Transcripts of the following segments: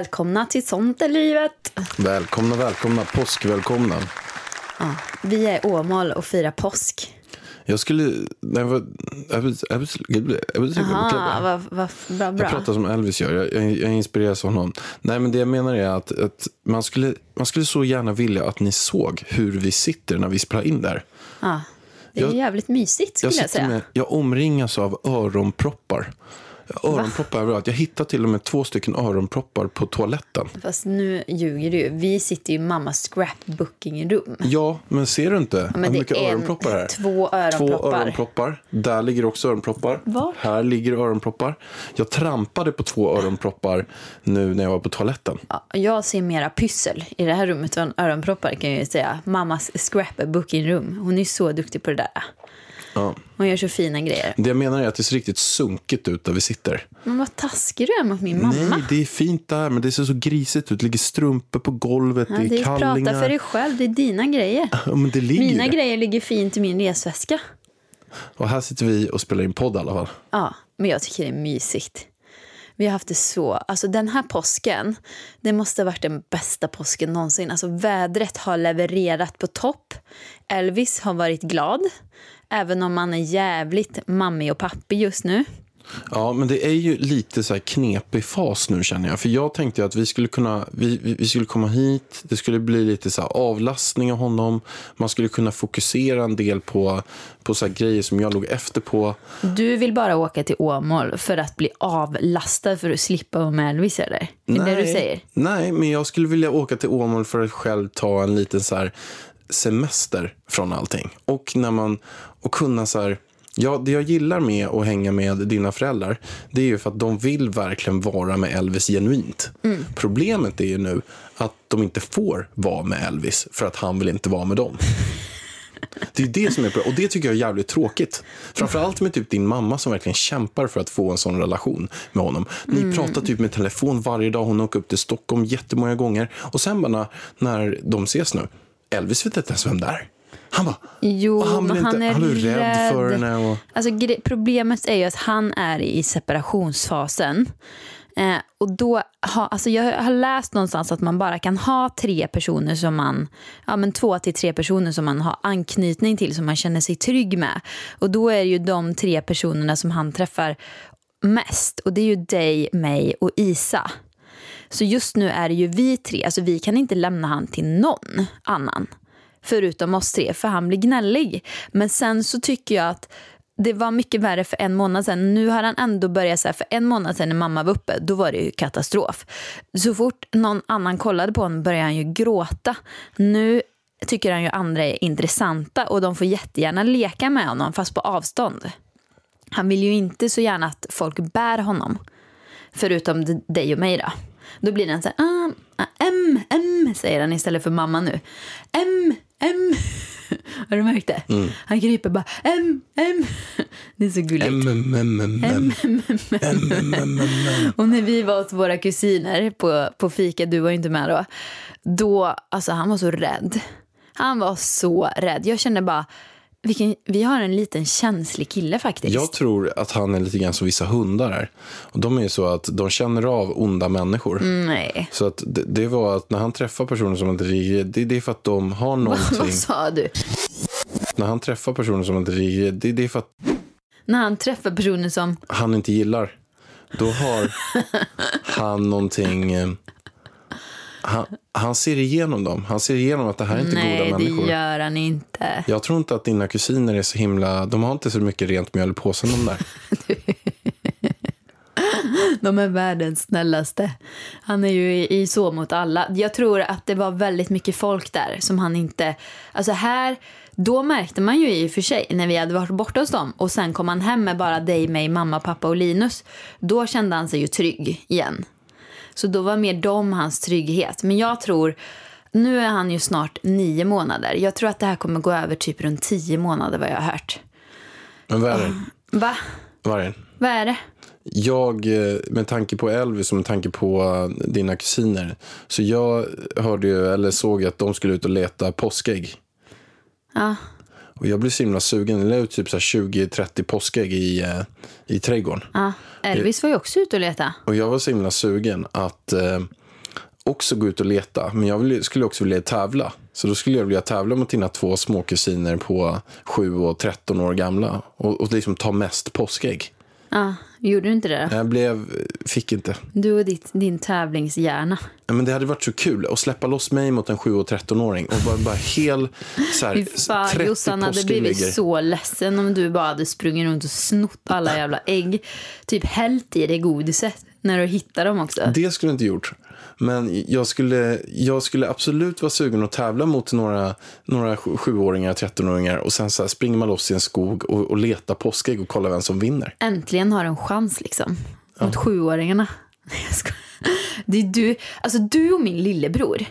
Välkomna till Sånt är livet. Välkomna, välkomna, påskvälkomna. Ja, vi är i Åmål och firar påsk. Jag skulle... Nej, vad, Aha, vad, vad bra. jag pratar som Elvis gör. Jag, jag, jag inspireras av honom. Nej, men det jag menar är att, att man, skulle, man skulle så gärna vilja att ni såg hur vi sitter när vi spelar in där. Ja, det är Jag- jävligt mysigt skulle Jag, jag, säga. med, jag omringas av öronproppar. Öronproppar överallt. Jag hittar till och med två stycken öronproppar på toaletten. Fast nu ljuger du. Vi sitter ju i mammas scrapbooking-rum. Ja, men ser du inte men hur det mycket är en- öronproppar det är? två Två öronproppar. öronproppar. Där ligger också öronproppar. Var? Här ligger öronproppar. Jag trampade på två öronproppar nu när jag var på toaletten. Ja, jag ser mera pyssel i det här rummet än öronproppar kan jag ju säga. Mammas scrapbooking-rum. Hon är så duktig på det där. Ja. Hon gör så fina grejer. Det jag menar är att det ser riktigt sunkigt ut där vi sitter. Men vad taskig du är mot min mamma. Nej, det är fint där, men det ser så grisigt ut. Det ligger strumpor på golvet, Ja, det det är är kallingar. prata för dig själv, det är dina grejer. Ja, men det ligger Mina grejer ligger fint i min resväska. Och här sitter vi och spelar in podd i alla fall. Ja, men jag tycker det är mysigt. Vi har haft det så. Alltså den här påsken, det måste ha varit den bästa påsken någonsin. Alltså vädret har levererat på topp. Elvis har varit glad. Även om han är jävligt mammig och pappig just nu. Ja, men det är ju lite så här knepig fas nu känner jag. För jag tänkte att vi skulle kunna, vi, vi, skulle komma hit, det skulle bli lite så avlastning av honom. Man skulle kunna fokusera en del på, på så grejer som jag låg efter på. Du vill bara åka till Åmål för att bli avlastad för att slippa vara med Elvis eller? Det är det du säger? Nej, men jag skulle vilja åka till Åmål för att själv ta en liten så semester från allting. Och när man, och kunna så här, ja, det jag gillar med att hänga med dina föräldrar, det är ju för att de vill verkligen vara med Elvis genuint. Problemet är ju nu att de inte får vara med Elvis för att han vill inte vara med dem. Det är det som är problemet. Och det tycker jag är jävligt tråkigt. Framförallt med typ din mamma som verkligen kämpar för att få en sån relation med honom. Ni pratar typ med telefon varje dag. Hon åker upp till Stockholm jättemånga gånger. Och sen bara när, när de ses nu. Elvis vet inte ens vem det är. Han bara... Jo, han, han inte, är han är rädd, rädd. för henne. Och, Alltså, problemet är ju att han är i separationsfasen. Eh, och då ha, alltså jag har läst någonstans att man bara kan ha tre personer som man, ja men två till tre personer som man har anknytning till, som man känner sig trygg med. Och då är det ju de tre personerna som han träffar mest. Och det är ju dig, mig och Isa. Så just nu är det ju vi tre, alltså vi kan inte lämna han till någon annan. Förutom oss tre, för han blir gnällig. Men sen så tycker jag att det var mycket värre för en månad sen. Nu har han ändå börjat så här, för en månad sen när mamma var uppe, då var det ju katastrof. Så fort någon annan kollade på honom började han ju gråta. Nu tycker han ju andra är intressanta och de får jättegärna leka med honom, fast på avstånd. Han vill ju inte så gärna att folk bär honom. Förutom dig och mig då. Då blir den så här, ah, ah, M, M, säger han istället för mamma nu. M, M. Har du märkt det? Han kryper bara, M, M. Det är så gulligt. mm, mm, mm, mm. Och när vi var hos våra kusiner på, på fika, du var ju inte med då. Då, alltså han var så rädd. Han var så rädd. Jag kände bara, vilken, vi har en liten känslig kille faktiskt. Jag tror att han är lite grann som vissa hundar är. Och de är ju så att de känner av onda människor. Nej. Så att det, det var att när han träffar personer som inte är det, det är för att de har någonting. Vad sa du? när han träffar personer som inte är det, det är för att När han träffar personer som... han inte gillar. Då har han någonting. Han, han ser igenom dem. Han ser igenom att det här är inte Nej, goda människor. det gör han inte. Jag tror inte att dina kusiner är så himla... De har inte så mycket rent mjöl i påsen de där. De är världens snällaste. Han är ju i, i så mot alla. Jag tror att det var väldigt mycket folk där som han inte... Alltså här, då märkte man ju i och för sig när vi hade varit borta hos dem och sen kom han hem med bara dig, mig, mamma, pappa och Linus. Då kände han sig ju trygg igen. Så då var mer de hans trygghet. Men jag tror, nu är han ju snart nio månader. Jag tror att det här kommer gå över typ runt tio månader vad jag har hört. Men vad är det? Va? Vad är det? Vad är det? Jag, eh, med tanke på Elvis och med tanke på eh, dina kusiner, så jag hörde ju, eller såg att de skulle ut och leta påskägg. Ja. Och jag blev så himla sugen. Jag la ut typ så här 20-30 påskägg i, eh, i trädgården. ja. Elvis var ju också ute och leta. Och jag var så himla sugen att eh, också gå ut och leta. Men jag ville, skulle också vilja tävla. Så då skulle jag vilja tävla mot dina två småkusiner på 7 och 13 år gamla. Och, och liksom ta mest påskägg. Ja, gjorde du inte det då? Jag blev, fick inte. Du och ditt, din tävlingshjärna. Ja, Men det hade varit så kul att släppa loss mig mot en 7 och 13-åring och bara, bara hel så här, fan, 30 Jossan hade blivit så ledsen om du bara hade sprungit runt och snott alla jävla ägg. Typ hällt i det godiset när du hittade dem också. Det skulle jag inte gjort. Men jag skulle, jag skulle absolut vara sugen att tävla mot några, några sju- sjuåringar, 13-åringar och sen så här springer man loss i en skog och, och letar påskägg och kollar vem som vinner. Äntligen har du en chans liksom. Mot sjuåringarna. Jag skojar. Det är du, alltså du och min lillebror.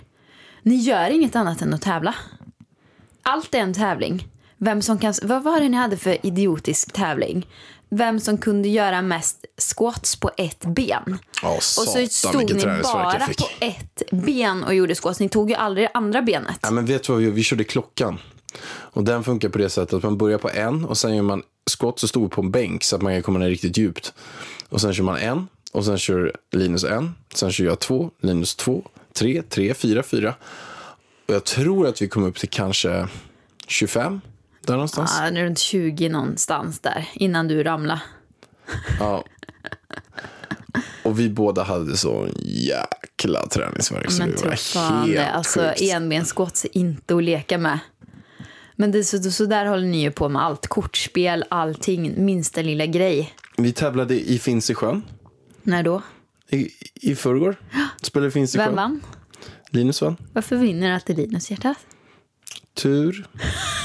Ni gör inget annat än att tävla. Allt är en tävling. Vem som kan, vad var det ni hade för idiotisk tävling? Vem som kunde göra mest squats på ett ben. Ja, Och så stod ni bara på ett ben och gjorde squats. Ni tog ju aldrig andra benet. Ja, men vet du vad vi, vi körde klockan. Och den funkar på det sättet att man börjar på en och sen gör man squat så stod på en bänk så att man kan komma ner riktigt djupt. Och sen kör man en och sen kör Linus en. Sen kör jag två, Linus två, tre, tre, fyra, fyra. Och jag tror att vi kom upp till kanske 25 där någonstans. Ja, runt 20 någonstans där innan du ramlade. Ja. Och vi båda hade så jäkla träningsvärk så Men det var helt det. Alltså sjukt. är inte att leka med. Men det, så, så där håller ni ju på med allt. Kortspel, allting. Minsta lilla grej. Vi tävlade i Finnsjön När då? i, i förrgår. Spelade Finnsjön. Vem vann? Linus vann. Varför vinner alltid Linus hjärtat? Tur.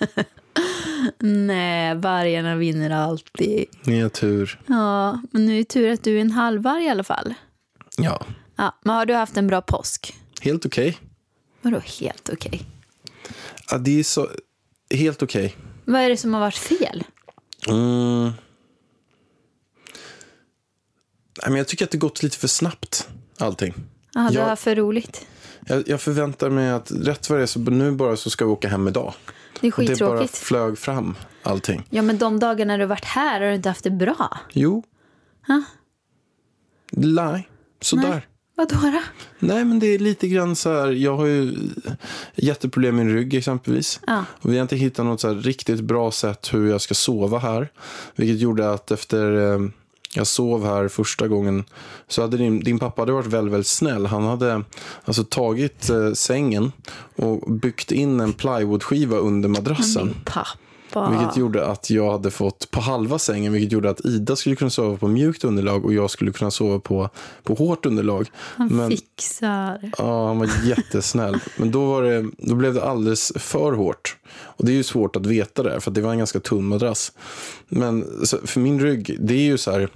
Nej, vargarna vinner alltid. Ni har tur. Ja, men nu är det tur att du är en halvvarg i alla fall. Ja, Ja, men har du haft en bra påsk? helt okej. Vadå helt okej? Ja, det är så... Helt okej. Vad är det som har varit fel? Mm. Men jag tycker att det gått lite för snabbt, allting. Du Jag- har för roligt. Jag, jag förväntar mig att rätt vad det är så nu bara så ska vi åka hem idag. Det är Och det bara skittråkigt. flög fram, allting. Ja, men de dagarna du varit här har du inte haft det bra. Jo. Ha? Nej, sådär. Nej. Vadå då? Nej, men det är lite grann så här. Jag har ju jätteproblem med min rygg exempelvis. Ja. Och vi har inte hittat något så riktigt bra sätt hur jag ska sova här. Vilket gjorde att efter eh, jag sov här första gången så hade din, din pappa hade varit väldigt, väldigt snäll. Han hade alltså tagit eh, sängen och byggt in en plywoodskiva under madrassen. Min pappa. Vilket gjorde att jag hade fått på halva sängen, vilket gjorde att Ida skulle kunna sova på mjukt underlag och jag skulle kunna sova på, på hårt underlag. Han Men, fixar. ja, han var jättesnäll. Men då, var det, då blev det alldeles för hårt. Och det är ju svårt att veta det, för det var en ganska tunn madrass. Men för min rygg, det är ju så här...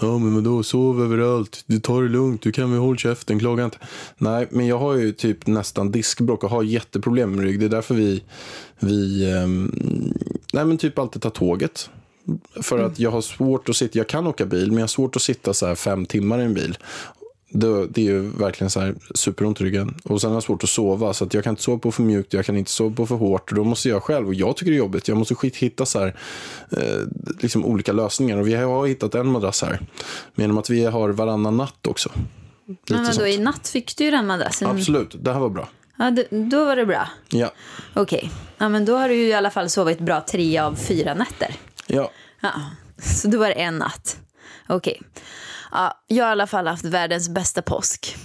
Ja, men då sov överallt. Du tar det lugnt. Du kan väl hålla käften. Klaga inte. Nej, men jag har ju typ nästan diskbråck och har jätteproblem med rygg. Det är därför vi, vi ehm, nej, men typ alltid tar tåget. För att jag har svårt att sitta. Jag kan åka bil, men jag har svårt att sitta så här fem timmar i en bil. Det, det är ju verkligen så här superont i ryggen. Och sen har jag svårt att sova. Så att jag kan inte sova på för mjukt, jag kan inte sova på för hårt. Och då måste jag själv, och jag tycker det är jobbigt, jag måste skit hitta så här, eh, liksom olika lösningar. Och vi har hittat en madrass här. Genom att vi har varannan natt också. Lite Men vadå, i natt fick du ju den madrassen. Absolut, det här var bra. Ja, det, då var det bra. Ja, Okej. Ja, men då har du ju i alla fall sovit bra tre av fyra nätter. ja. Ja, så då var det en natt. Okej. Ja, jag har i alla fall haft världens bästa påsk.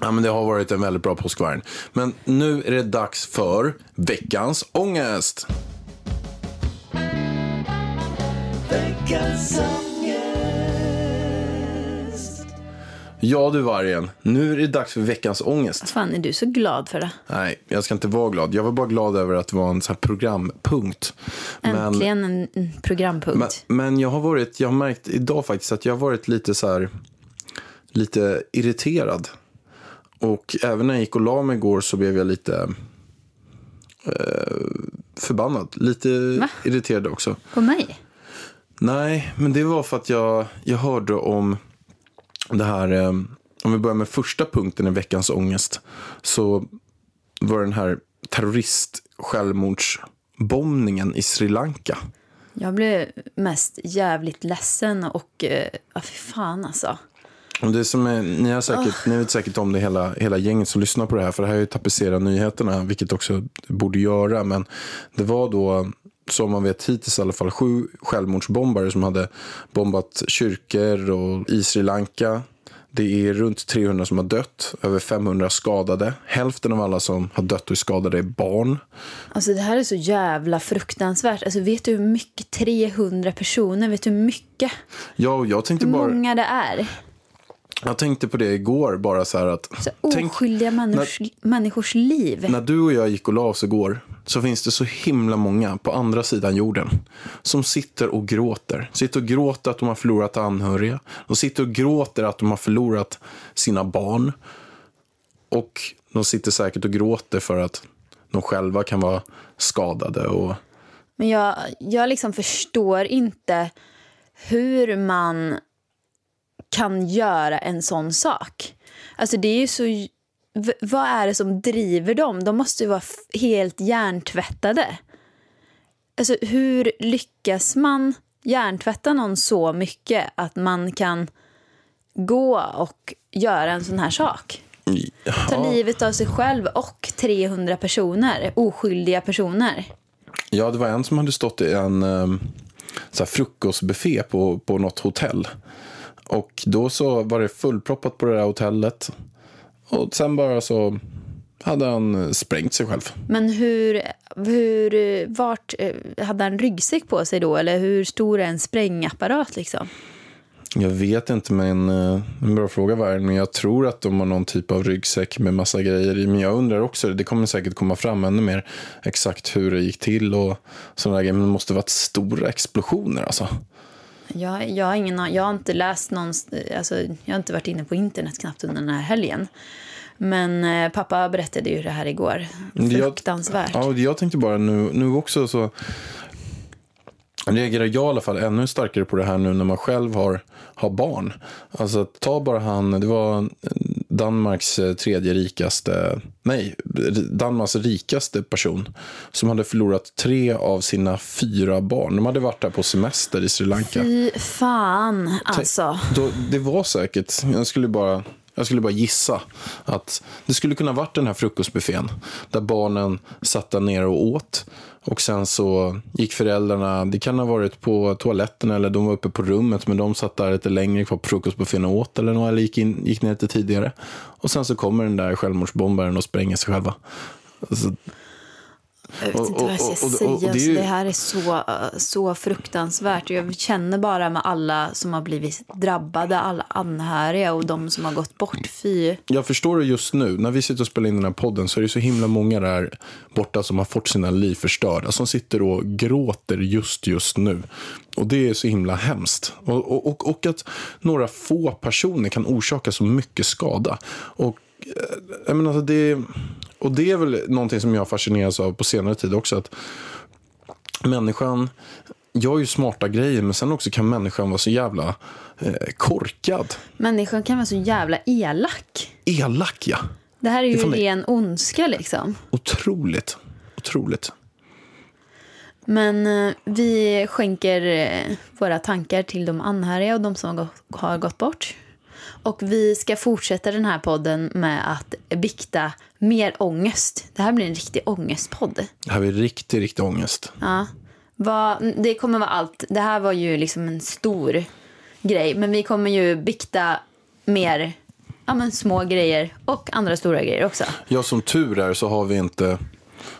Ja, men det har varit en väldigt bra påskvarg. Men nu är det dags för veckans ångest. Veckans ångest. Ja du vargen, nu är det dags för veckans ångest. Fan, är du så glad för det? Nej, jag ska inte vara glad. Jag var bara glad över att det var en sån här programpunkt. Men, Äntligen en en programpunkt. men, men jag har varit, jag har märkt idag faktiskt att jag har varit lite så här, lite irriterad. Och även när jag gick och la mig igår så blev jag lite eh, förbannad. Lite Va? irriterad också. På mig? Nej, men det var för att jag, jag hörde om det här, eh, om vi börjar med första punkten i veckans ångest, så var den här terrorist självmordsbombningen i Sri Lanka. Jag blev mest jävligt ledsen och... Eh, ja, fy fan alltså. Det som är, ni, har säkert, ni vet säkert om det hela, hela gänget som lyssnar på det här, för det här är ju tapetserat nyheterna, vilket också borde göra, men det var då som man vet hittills i alla fall sju självmordsbombare som hade bombat kyrkor och i Sri Lanka. Det är runt 300 som har dött, över 500 skadade. Hälften av alla som har dött och är skadade är barn. Alltså det här är så jävla fruktansvärt. Alltså vet du hur mycket? 300 personer. Vet du hur mycket? Ja, jag tänkte Hur bara, många det är? Jag tänkte på det igår, bara så här att Så tänk- oskyldiga människors, människors liv. När du och jag gick och la oss igår så finns det så himla många på andra sidan jorden som sitter och gråter. Sitter och gråter att de har förlorat anhöriga. De sitter och gråter att de har förlorat sina barn. Och de sitter säkert och gråter för att de själva kan vara skadade. Och... Men jag, jag liksom förstår inte hur man kan göra en sån sak. Alltså det är ju så... v- Vad är det som driver dem? De måste ju vara helt hjärntvättade. Alltså hur lyckas man hjärntvätta någon så mycket att man kan gå och göra en sån här sak? Ta livet av sig själv och 300 personer, oskyldiga personer. Ja, det var en som hade stått i en um, så här frukostbuffé på, på något hotell. Och då så var det fullproppat på det där hotellet. Och sen bara så hade han eh, sprängt sig själv. Men hur, hur, eh, vart, eh, hade han ryggsäck på sig då? Eller hur stor är en sprängapparat liksom? Jag vet inte, men en bra fråga var. Men jag tror att de har någon typ av ryggsäck med massa grejer i. Men jag undrar också, det kommer säkert komma fram ännu mer exakt hur det gick till och sådana där grejer. Men det måste varit stora explosioner alltså. Jag, jag, har ingen, jag har inte läst någon, alltså, jag har inte varit inne på internet knappt under den här helgen. Men eh, pappa berättade ju det här igår. Det jag- Fruktansvärt. Ja, jag tänkte bara nu, nu också så reagerar jag i alla fall ännu starkare på det här nu när man själv har, har barn. Alltså ta bara han, det var Danmarks eh, tredje rikaste, nej, Danmarks rikaste person som hade förlorat tre av sina fyra barn. De hade varit där på semester i Sri Lanka. Fy fan alltså. Då, det var säkert, jag skulle bara jag skulle bara gissa att det skulle kunna varit den här frukostbuffén där barnen satt där nere och åt. Och sen så gick föräldrarna, det kan ha varit på toaletten eller de var uppe på rummet men de satt där lite längre kvar på frukostbuffén och åt eller, något, eller gick, in, gick ner lite tidigare. Och sen så kommer den där självmordsbombaren och spränger sig själva. Alltså, jag vet inte vad jag ska och- och- säga. och det ju- det här är så, så fruktansvärt. Jag känner bara med alla som har blivit drabbade, alla anhöriga och de som har gått bort. Fy. Jag förstår det just nu. När vi sitter och spelar in den här podden så är det så himla många där borta som har fått sina liv förstörda. Som sitter och gråter just just nu. Och det är så himla hemskt. Och, och, och, och att några få personer kan orsaka så mycket skada. Och, eh, jag menar, alltså det, och det är väl någonting som jag fascineras av på senare tid också. Att människan gör ju smarta grejer men sen också kan människan vara så jävla eh, korkad. Människan kan vara så jävla elak. Elak ja. Det här är ju ren ondska liksom. Otroligt. Otroligt. Men eh, vi skänker eh, våra tankar till de anhöriga och de som har gått, har gått bort. Och vi ska fortsätta den här podden med att bikta mer ångest. Det här blir en riktig ångestpodd. Det här är riktig, riktig ångest. Ja. Vad, det kommer vara allt. Det här var ju liksom en stor grej. Men vi kommer ju bikta mer ja, men små grejer och andra stora grejer också. Ja, som tur är så har vi inte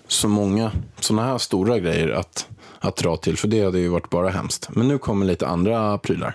så många sådana här stora grejer att, att dra till. För det hade ju varit bara hemskt. Men nu kommer lite andra prylar.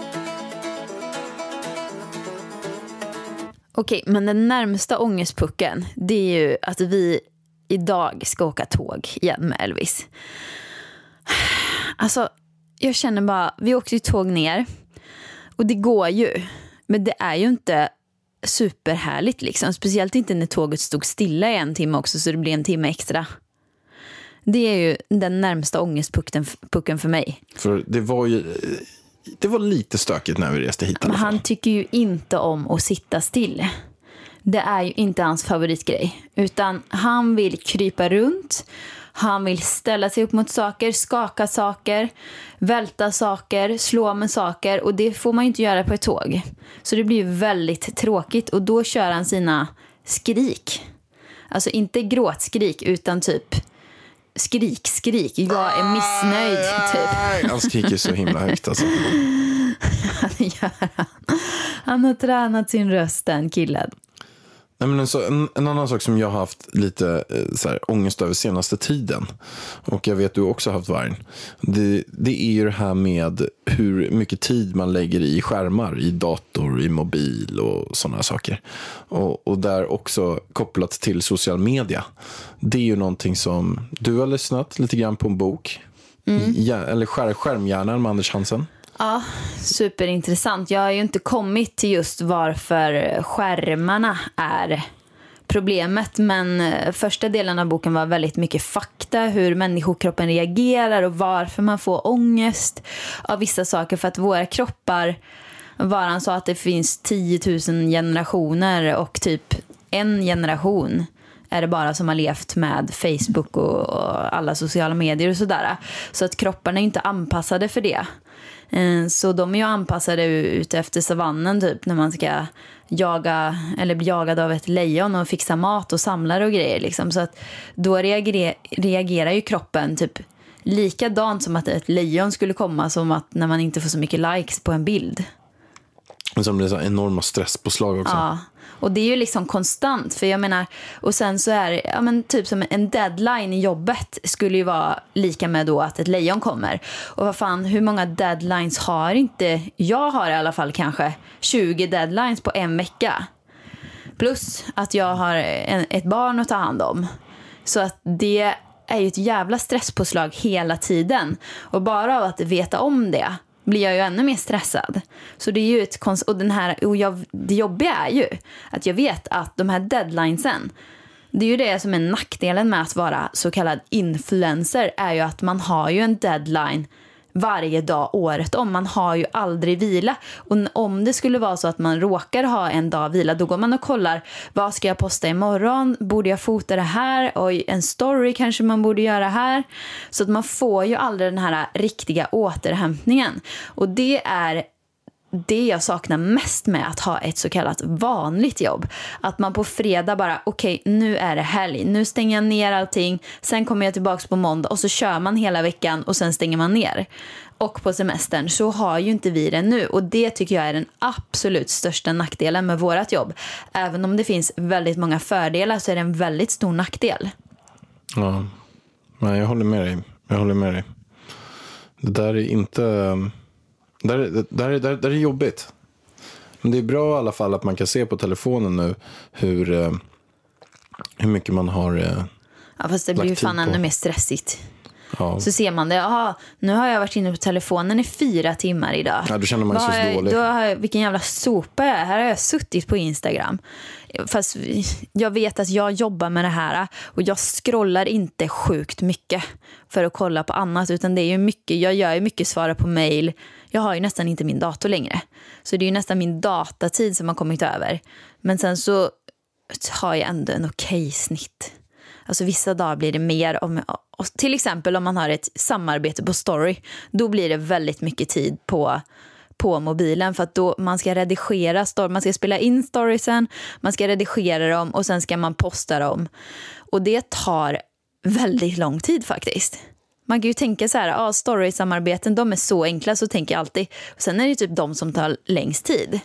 Okej, men den närmsta ångestpucken det är ju att vi idag ska åka tåg igen med Elvis. Alltså, jag känner bara, vi åkte ju tåg ner och det går ju. Men det är ju inte superhärligt liksom. Speciellt inte när tåget stod stilla i en timme också så det blir en timme extra. Det är ju den närmsta ångestpucken pucken för mig. För det var ju det var lite stökigt när vi reste hit. Men han tycker ju inte om att sitta still. Det är ju inte hans favoritgrej. Utan han vill krypa runt. Han vill ställa sig upp mot saker, skaka saker, välta saker, slå med saker. Och det får man ju inte göra på ett tåg. Så det blir ju väldigt tråkigt. Och då kör han sina skrik. Alltså inte gråtskrik utan typ skrik, skrik. Jag är missnöjd. Typ. Han skriker så himla högt alltså. Det gör han. Han har tränat sin röst den killen. Nej, men så, en, en annan sak som jag har haft lite eh, så här, ångest över senaste tiden och jag vet du också har haft vargen. Det, det är ju det här med hur mycket tid man lägger i skärmar, i dator, i mobil och sådana saker. Och, och där också kopplat till social media. Det är ju någonting som du har lyssnat lite grann på en bok. Ja, eller skär, Skärmhjärnan med Anders Hansen. Ja, superintressant. Jag har ju inte kommit till just varför skärmarna är problemet. Men eh, första delen av boken var väldigt mycket fakta. Hur människokroppen reagerar och varför man får ångest av vissa saker. För att våra kroppar, Varan sa att det finns 10 000 generationer och typ en generation är det bara som har levt med Facebook och, och alla sociala medier och sådär. Så att kropparna är inte anpassade för det. Eh, Så de är ju anpassade ute efter savannen typ när man ska jaga eller bli jagad av ett lejon och fixa mat och samla och grejer liksom. Så att då reagerar, reagerar ju kroppen typ likadant som att ett lejon skulle komma som att när man inte får så mycket likes på en bild. Och sen blir det så enorma stresspåslag också. Ja, och det är ju liksom konstant. För jag menar, och sen så är det ja, men typ som en deadline i jobbet skulle ju vara lika med då att ett lejon kommer. Och vad fan, hur många deadlines har inte, jag har i alla fall kanske 20 deadlines på en vecka. Plus att jag har en, ett barn att ta hand om. Så att det är ju ett jävla stresspåslag hela tiden. Och bara av att veta om det blir jag ju ännu mer stressad. Så det är ju ett konst... Och den här, och jag, det jobbiga är ju att jag vet att de här deadlinesen det är ju det som är nackdelen med att vara så kallad influencer är ju att man har ju en deadline varje dag året om. Man har ju aldrig vila. Och om det skulle vara så att man råkar ha en dag vila, då går man och kollar vad ska jag posta imorgon? Borde jag fota det här? Och en story kanske man borde göra här. Så att man får ju aldrig den här riktiga återhämtningen. Och det är det jag saknar mest med att ha ett så kallat vanligt jobb. Att man på fredag bara, okej nu är det helg, nu stänger jag ner allting, sen kommer jag tillbaka på måndag och så kör man hela veckan och sen stänger man ner. Och på semestern så har ju inte vi det nu och det tycker jag är den absolut största nackdelen med vårt jobb. Även om det finns väldigt många fördelar så är det en väldigt stor nackdel. Ja, Nej, jag håller med dig. Jag håller med dig. Det där är inte... Där, där, där, där är jobbigt. Men det är bra i alla fall att man kan se på telefonen nu hur, eh, hur mycket man har... eh, Ja, fast det blir ju fan på. ännu mer stressigt. Ja. Så ser man det, aha, nu har jag varit inne på telefonen i fyra timmar idag. Ja, då känner man sig så jag- dålig. Då har jag, vilken jävla sopa jag är. Här har jag suttit på Instagram. Fast jag vet att jag jobbar med det här och jag scrollar inte sjukt mycket för att kolla på annat. Utan det är ju mycket, jag gör ju mycket svara på mail. Jag har ju nästan inte min dator längre. Så det är ju nästan min datatid som har kommit över. Men sen så har jag ändå en okej snitt. Alltså vissa dagar blir det mer. Om, till exempel om man har ett samarbete på story. Då blir det väldigt mycket tid på, på mobilen. För att då man ska redigera man ska spela in storiesen, man ska redigera dem och sen ska man posta dem. Och det tar väldigt lång tid faktiskt. Man kan ju tänka så här, ja, story-samarbeten, de är så enkla, så tänker jag alltid. Och sen är det typ de som tar längst tid.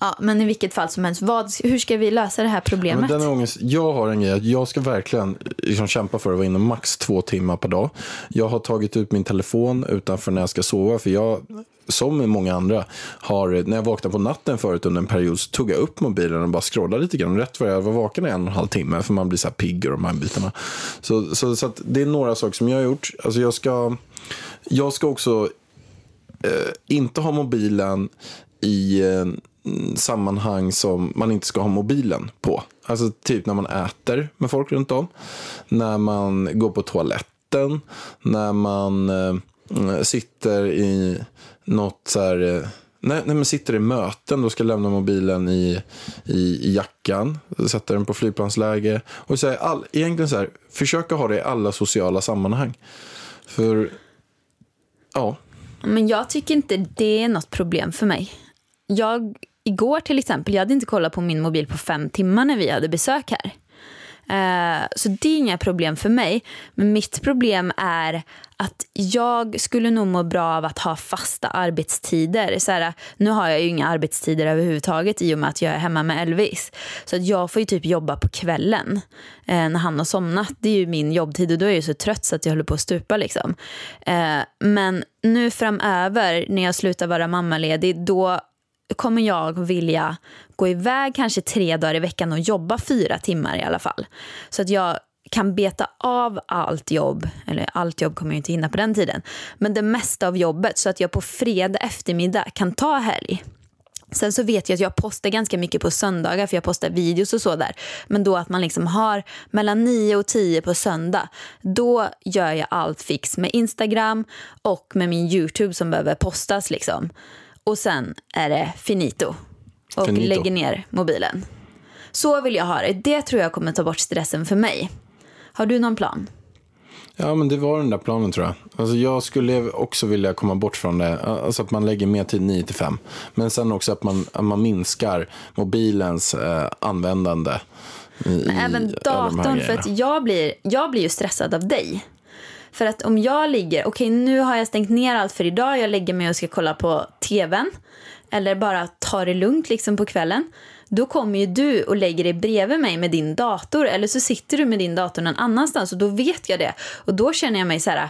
Ja, men i vilket fall som helst, vad, hur ska vi lösa det här Ja, problemet? men den ångest, jag har en grej att jag ska verkligen liksom kämpa för att vara inne max två timmar per dag. Jag har tagit ut min telefon utanför när jag ska sova. För jag, som med många andra, har, när jag vaknade på natten förut under en period så tog jag upp mobilen och bara scrollade lite grann. Rätt vad jag var vaken i en och en halv timme för man blir så här pigg och de här bitarna. Så, så, så att det är några saker som jag har gjort. Alltså jag ska, jag ska också eh, inte ha mobilen i eh, sammanhang som man inte ska ha mobilen på. Alltså typ när man äter med folk runt om, när man går på toaletten, när man eh, sitter i något så här... När, när man sitter i möten, då ska jag lämna mobilen i, i, i jackan, sätta den på flygplansläge. Och så här, all, egentligen så här, försöka ha det i alla sociala sammanhang. För, ja, Men jag tycker inte det är något problem för mig. Jag, igår till exempel, jag hade inte kollat på min mobil på fem timmar när vi hade besök här. Eh, så det är inga problem för mig. Men mitt problem är att jag skulle nog må bra av att ha fasta arbetstider. Så här, nu har jag ju inga arbetstider överhuvudtaget i och med att jag är hemma med Elvis. Så att jag får ju typ jobba på kvällen eh, när han har somnat. Det är ju min jobbtid och då är jag ju så trött så att jag håller på att stupa. Liksom. Eh, men nu framöver när jag slutar vara mammaledig då kommer jag vilja gå iväg kanske tre dagar i veckan och jobba fyra timmar i alla fall. Så att jag kan beta av allt jobb, eller allt jobb kommer jag inte hinna på den tiden, men det mesta av jobbet så att jag på fredag eftermiddag kan ta helg. Sen så vet jag att jag postar ganska mycket på söndagar för jag postar videos och så där. Men då att man liksom har mellan 9 och 10 på söndag. Då gör jag allt fix med Instagram och med min YouTube som behöver postas liksom. Och sen är det finito. Och Finito. lägger ner mobilen. Så vill jag ha det. Det tror jag kommer ta bort stressen för mig. Har du någon plan? Ja, men det var den där planen tror jag. Alltså, jag skulle också vilja komma bort från det. Alltså att man lägger mer tid 9 till 5. Men sen också att man, att man minskar mobilens eh, användande. I, Men även datorn, för att jag blir, jag blir ju stressad av dig. För att om jag ligger, okej nu har jag stängt ner allt för idag, jag lägger mig och ska kolla på tvn. Eller bara ta det lugnt liksom på kvällen. Då kommer ju du och lägger dig bredvid mig med din dator. Eller så sitter du med din dator någon annanstans och då vet jag det. Och då känner jag mig så här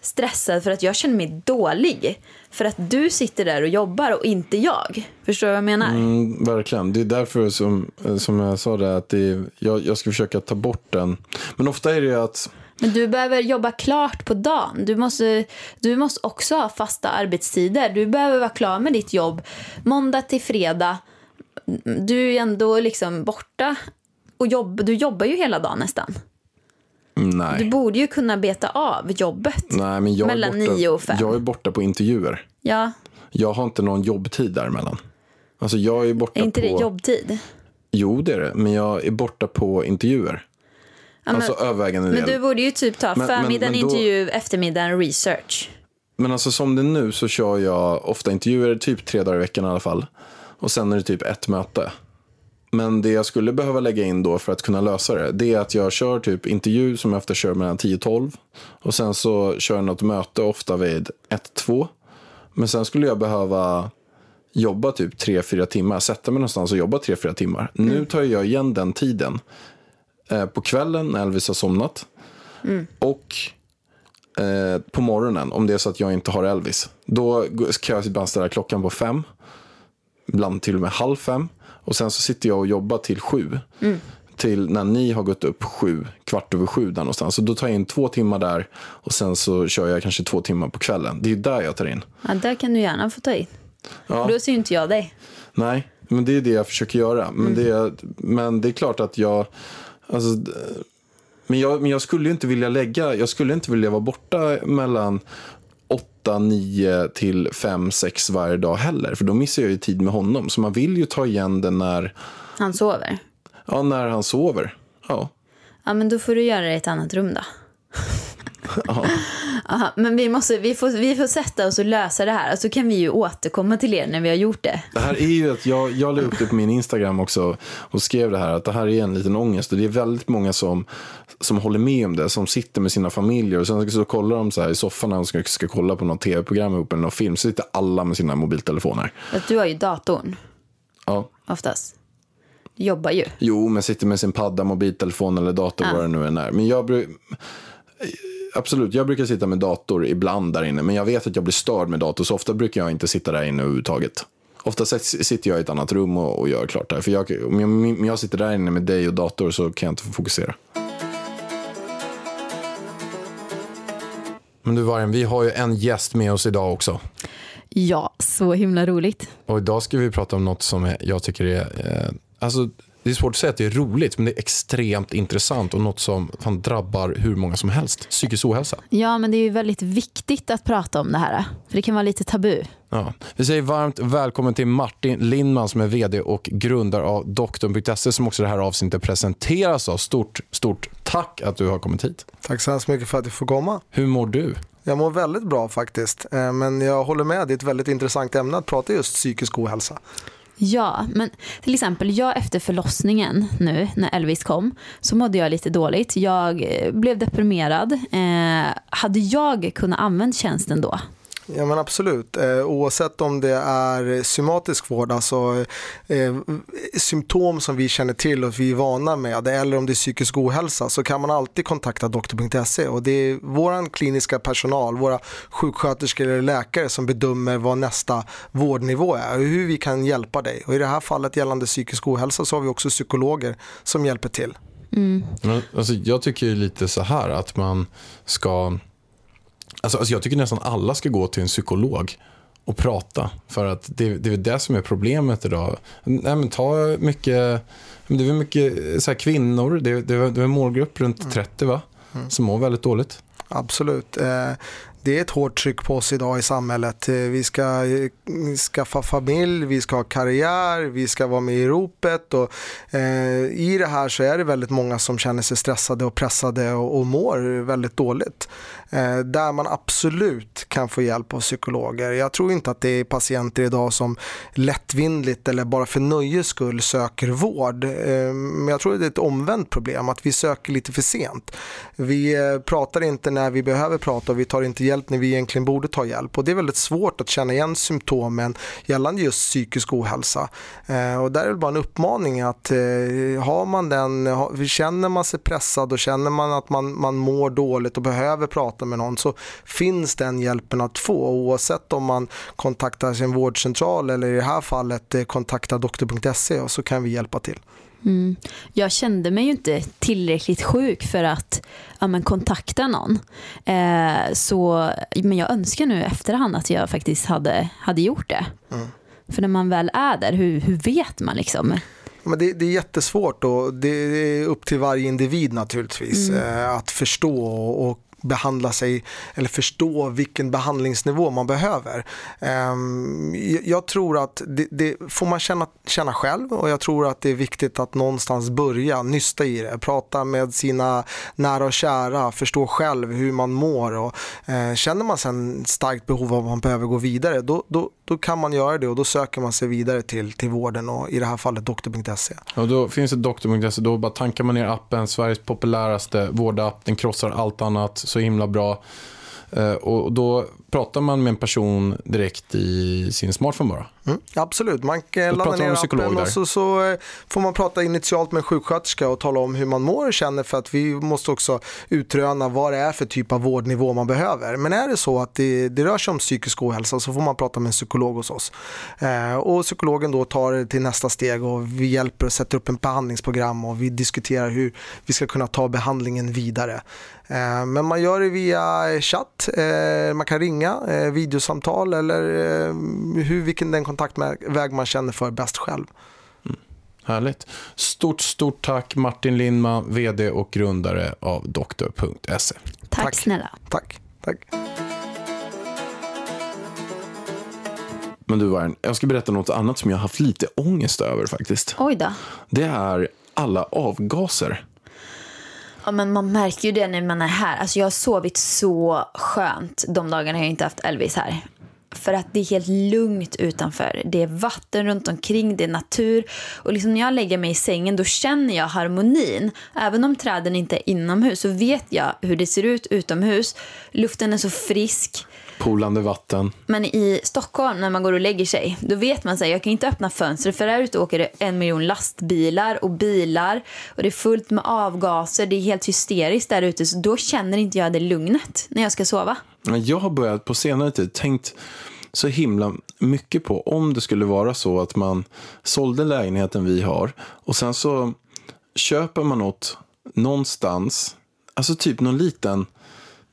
stressad för att jag känner mig dålig. För att du sitter där och jobbar och inte jag. Förstår du vad jag menar? Mm, verkligen. Det är därför som, eh, som jag sa det, att det är, jag, jag ska försöka ta bort den. Men ofta är det ju att men du behöver jobba klart på dagen. Du måste, du måste också ha fasta arbetstider. Du behöver vara klar med ditt jobb måndag till fredag. Du är ändå liksom borta. Och jobb, du jobbar ju hela dagen nästan. nej. Du borde ju kunna beta av jobbet. nej men jag, mellan borta, och fem. jag är borta på intervjuer. Ja, Jag har inte någon jobbtid däremellan. Alltså jag är borta är inte på... det jobbtid? Jo, det är det. Men jag är borta på intervjuer. Men, alltså övervägande men del. du borde ju typ ta Men- men- förmiddagen men då- intervju, eftermiddagen research. Men alltså som det är nu så kör jag ofta intervjuer typ tre dagar i veckan i alla fall. Och sen är det typ ett möte. Men det jag skulle behöva lägga in då för att kunna lösa det, det är att jag kör typ intervju som jag ofta kör mellan 10 och 12. Och sen så kör jag något möte ofta vid 1-2. Men sen skulle jag behöva jobba typ 3-4 timmar, sätta mig någonstans och jobba 3-4 timmar. Nu tar jag igen den tiden på kvällen när Elvis har somnat. Och eh, på morgonen, om det är så att jag inte har Elvis. Då kan jag ibland ställa klockan på fem. Ibland till och med halv fem. Och sen så sitter jag och jobbar till sju. till när ni har gått upp sju, kvart över sju där någonstans. Så då tar jag in två timmar där och sen så kör jag kanske två timmar på kvällen. Det är där jag tar in. Ja, där kan du gärna få ta in. Ja. Då ser ju inte jag dig. Nej, men det är det jag försöker göra. Men, det, är, men det är klart att jag... Alltså, men, jag men jag skulle ju inte vilja lägga... Jag skulle inte vilja vara borta mellan 8, 9 till 5, 6 varje dag heller. För då missar jag ju tid med honom. Så man vill ju ta igen det när, Han sover. ja, när han sover. Ja. Ja, men då får du göra det i ett annat rum då. Aha, men vi, måste, vi, får, vi får sätta oss och lösa det här. Så kan vi ju återkomma till er när vi har gjort det. Det här är ju att jag, jag la upp det på min Instagram också och skrev det här att det här är en liten ångest och det är väldigt många som, som håller med om det, som sitter med sina familjer och sen så kollar de så här i soffan när de ska, ska kolla på något tv-program ihop eller någon film så sitter alla med sina mobiltelefoner. Att du har ju datorn Ja. oftast. Jobbar ju. Jo, men sitter med sin padda, mobiltelefon eller dator, vad det nu än är. Men jag Absolut, jag brukar sitta med dator ibland där inne. Men jag vet att jag blir störd med dator, så ofta brukar jag inte sitta där inne överhuvudtaget. Ofta sitter jag i ett annat rum och, och gör klart där. För jag, om, jag, om jag sitter där inne med dig och dator så kan jag inte fokusera. Men du Vargen, vi har ju en gäst med oss idag också. Ja, så himla roligt. Och idag ska vi prata om något som jag tycker är... Eh, alltså, det är svårt att säga att det är roligt, men det är extremt intressant och något som fan drabbar hur många som helst. Psykisk ohälsa. Ja, men det är ju väldigt viktigt att prata om det här. För det kan vara lite tabu. Ja. Vi säger varmt välkommen till Martin Lindman som är vd och grundare av doktorn.se som också det här avsnittet presenteras av. Stort, stort tack att du har kommit hit. Tack så hemskt mycket för att jag får komma. Hur mår du? Jag mår väldigt bra faktiskt, Eh, men jag håller med, det är ett väldigt intressant ämne att prata just psykisk ohälsa. Ja, men till exempel jag efter förlossningen nu när Elvis kom så mådde jag lite dåligt. Jag eh, blev deprimerad. Eh, hade jag kunnat använda tjänsten då? Ja men absolut, eh, oavsett om det är somatisk vård, alltså eh, symptom som vi känner till och vi är vana med, eller om det är psykisk ohälsa så kan man alltid kontakta doktor.se och det är vår kliniska personal, våra sjuksköterskor eller läkare som bedömer vad nästa vårdnivå är och hur vi kan hjälpa dig. Och i det här fallet gällande psykisk ohälsa så har vi också psykologer som hjälper till. Mm. Men, alltså, jag tycker ju lite så här att man ska... Alltså, alltså jag tycker nästan alla ska gå till en psykolog och prata. För att det, det är det som är problemet idag. Nej, men ta mycket, det är mycket så här, kvinnor, det, det, det är en målgrupp runt 30 va? Som mår väldigt dåligt. Absolut. Det är ett hårt tryck på oss idag i samhället. Eh, vi ska eh, skaffa familj, vi ska ha karriär, vi ska vara med i ropet och eh, i det här så är det väldigt många som känner sig stressade och pressade och, och mår väldigt dåligt. Eh, där man absolut kan få hjälp av psykologer. Jag tror inte att det är patienter idag som lättvindigt eller bara för nöjes skull söker vård. Eh, men jag tror att det är ett omvänt problem, att vi söker lite för sent. Vi eh, pratar inte när vi behöver prata och vi tar inte hjälp när vi egentligen borde ta hjälp. Och det är väldigt svårt att känna igen symptomen gällande just psykisk ohälsa. Eh, och där är det bara en uppmaning att eh, har man den, har, känner man sig pressad och känner man att man, man mår dåligt och behöver prata med någon så finns den hjälpen att få oavsett om man kontaktar sin vårdcentral eller i det här fallet eh, kontaktar doktor.se så kan vi hjälpa till. Mm. Jag kände mig ju inte tillräckligt sjuk för att ja, men kontakta någon. Eh, så, men jag önskar nu efterhand att jag faktiskt hade, hade gjort det. Mm. För när man väl är där, hur, hur vet man liksom? Men det, det är jättesvårt och det är upp till varje individ naturligtvis Mm. eh, att förstå och behandla sig eller förstå vilken behandlingsnivå man behöver. Ehm, jag- tror att det, det får man känna, känna själv och jag tror att det är viktigt att någonstans börja nysta i det, prata med sina nära och kära, förstå själv hur man mår och eh, känner man sen starkt behov av att man behöver gå vidare då, då, då kan man göra det och då söker man sig vidare till, till vården och i det här fallet doktor.se. Och då finns det doktor.se, då bara tankar man ner appen, Sveriges populäraste vårdapp, den krossar allt annat så himla bra. Eh, och då pratar man med en person direkt i sin smartphone bara? Mm, absolut, man kan Då ladda pratar man ner appen och så, så eh, får man prata initialt med en sjuksköterska och tala om hur man mår och känner för att vi måste också utröna vad det är för typ av vårdnivå man behöver. Men är det så att det, det rör sig om psykisk ohälsa så får man prata med en psykolog hos oss. Eh, och psykologen då tar det till nästa steg och vi hjälper att sätta upp en behandlingsprogram och vi diskuterar hur vi ska kunna ta behandlingen vidare. Eh, Men man gör det via chatt, eh, man kan ringa, eh, videosamtal eller hur, vilken den kontaktväg man känner för bäst själv. Härligt. Stort, stort tack Martin Lindman, vd och grundare av doktor.se. Tack, Tack. snälla. Tack. Tack. Men du Vargen, jag ska berätta något annat som jag har haft lite ångest över faktiskt. Oj då. Det är alla avgaser. Ja, men man märker ju det när man är här. Alltså, jag har sovit så skönt de dagarna jag inte haft Elvis här. För att det är helt lugnt utanför. Det är vatten runt omkring, det är natur. Och liksom när jag lägger mig i sängen då känner jag harmonin. Även om träden inte är inomhus så vet jag hur det ser ut utomhus. Luften är så frisk. Polande vatten. Men i Stockholm när man går och lägger sig, då vet man att jag kan inte öppna fönstret för där ute åker det en miljon lastbilar och bilar och det är fullt med avgaser. Det är helt hysteriskt där ute så då känner inte jag det lugnet när jag ska sova. Jag har börjat på senare tid tänkt så himla mycket på om det skulle vara så att man sålde lägenheten vi har och sen så köper man något någonstans, alltså typ någon liten,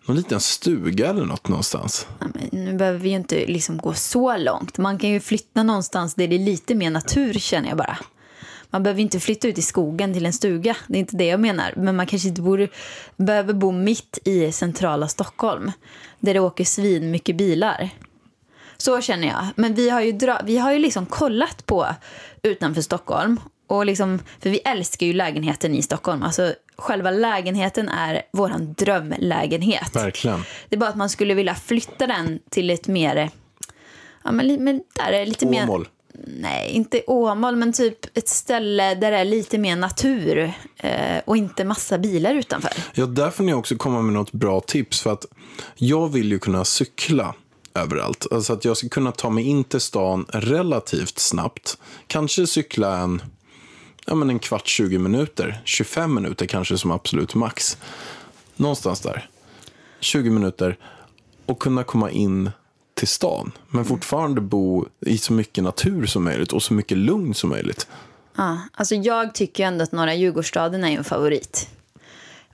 någon liten stuga eller något någonstans. Ja, men nu behöver vi ju inte liksom gå så långt. Man kan ju flytta någonstans där det är lite mer natur känner jag bara. Man behöver inte flytta ut i skogen till en stuga. Det är inte det jag menar. Men man kanske inte borde, behöver bo mitt i centrala Stockholm. Där det åker svin mycket bilar. Så känner jag. Men vi har ju, dra- vi har ju liksom kollat på utanför Stockholm. Och liksom, för vi älskar ju lägenheten i Stockholm. Alltså, själva lägenheten är vår drömlägenhet. Verkligen. Det är bara att man skulle vilja flytta den till ett mer... Ja, men, men där är lite mer... Åmål. Nej, inte Åmål, men typ ett ställe där det är lite mer natur eh, och inte massa bilar utanför. Ja, där får ni också komma med något bra tips. För att jag vill ju kunna cykla överallt. Alltså att jag ska kunna ta mig in till stan relativt snabbt. Kanske cykla en, ja, men en kvart, 20 minuter. 25 minuter kanske som absolut max. Någonstans där. 20 minuter. Och kunna komma in till stan. Men fortfarande bo i så mycket natur som möjligt och så mycket lugn som möjligt. Ja, alltså jag tycker ändå att Norra Djurgårdsstaden är en favorit.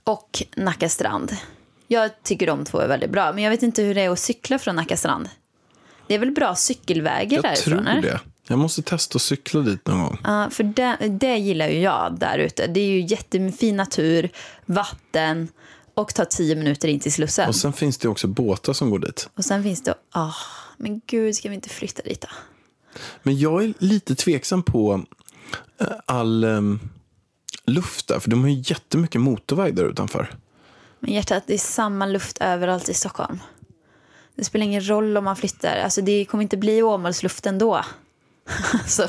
Och Nacka strand. Jag tycker de två är väldigt bra. Men jag vet inte hur det är att cykla från Nacka strand. Det är väl bra cykelvägar Jag därifrån? tror eller? det. Jag måste testa att cykla dit någon gång. Ja, för det, det gillar ju jag där ute. Det är ju jättefin natur, vatten och tar tio minuter in till Slussen. Och sen finns det också båtar som går dit. Och sen finns det... ah, men gud, ska vi inte flytta dit då? Men jag är lite tveksam på eh, all um, luft där. För de har ju jättemycket motorväg där utanför. Men hjärtat, det är samma luft överallt i Stockholm. Det spelar ingen roll om man flyttar. Alltså, det kommer inte bli Åmålsluft ändå. alltså,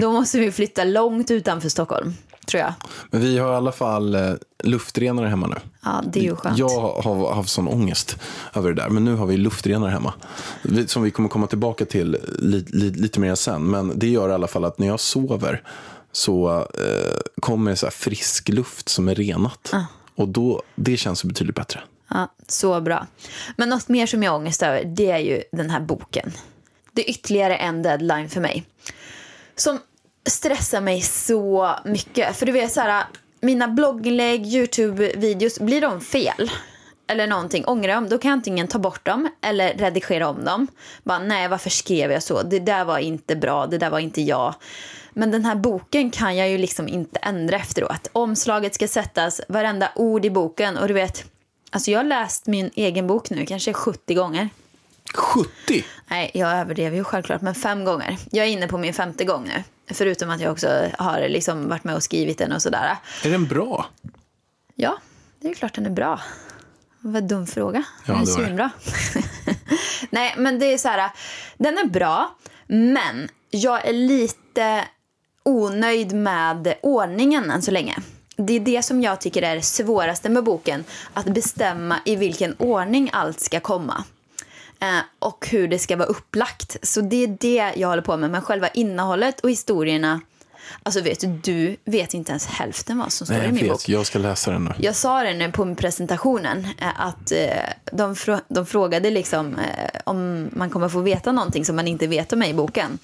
då måste vi flytta långt utanför Stockholm, tror jag. Men vi har i alla fall eh, luftrenare hemma nu. Ja, det är ju skönt. Jag har haft sån ångest över det där. Men nu har vi luftrenare hemma. Som vi kommer komma tillbaka till li, li, lite mer sen. Men det gör i alla fall att när jag sover så eh, kommer så frisk luft som är renat. Och då, det känns betydligt bättre. Ja, så bra. Men något mer som jag har ångest över, det är ju den här boken. Det är ytterligare en deadline för mig. Som stressar mig så mycket. För du vet så här, mina blogginlägg, YouTube-videos, blir de fel? Eller någonting, ångrar jag dem, då kan jag antingen ta bort dem eller redigera om dem. Bara, nej, varför skrev jag så? Det där var inte bra, det där var inte jag. Men den här boken kan jag ju liksom inte ändra efteråt. Omslaget ska sättas, varenda ord i boken. Och du vet, alltså jag har läst min egen bok nu kanske 70 gånger. 70? Nej, jag överdrev ju självklart, men fem gånger. Jag är inne på min femte gång nu. Förutom att jag också har liksom varit med och skrivit den och sådär. Är den bra? Ja, det är klart den är bra. Vad dum fråga. Ja, den är svinbra. Nej, men det är så här. Den är bra, men jag är lite onöjd med ordningen än så länge. Det är det som jag tycker är det svåraste med boken. Att bestämma i vilken ordning allt ska komma. Eh, och hur det ska vara upplagt. Så det är det jag håller på med. Men själva innehållet och historierna. Alltså vet du, du vet inte ens hälften vad som står Nej, i min vet. bok. Jag ska läsa den nu. Jag sa det nu på presentationen eh, att eh, de, de frågade liksom om man kommer få veta någonting som man inte vet om mig i boken.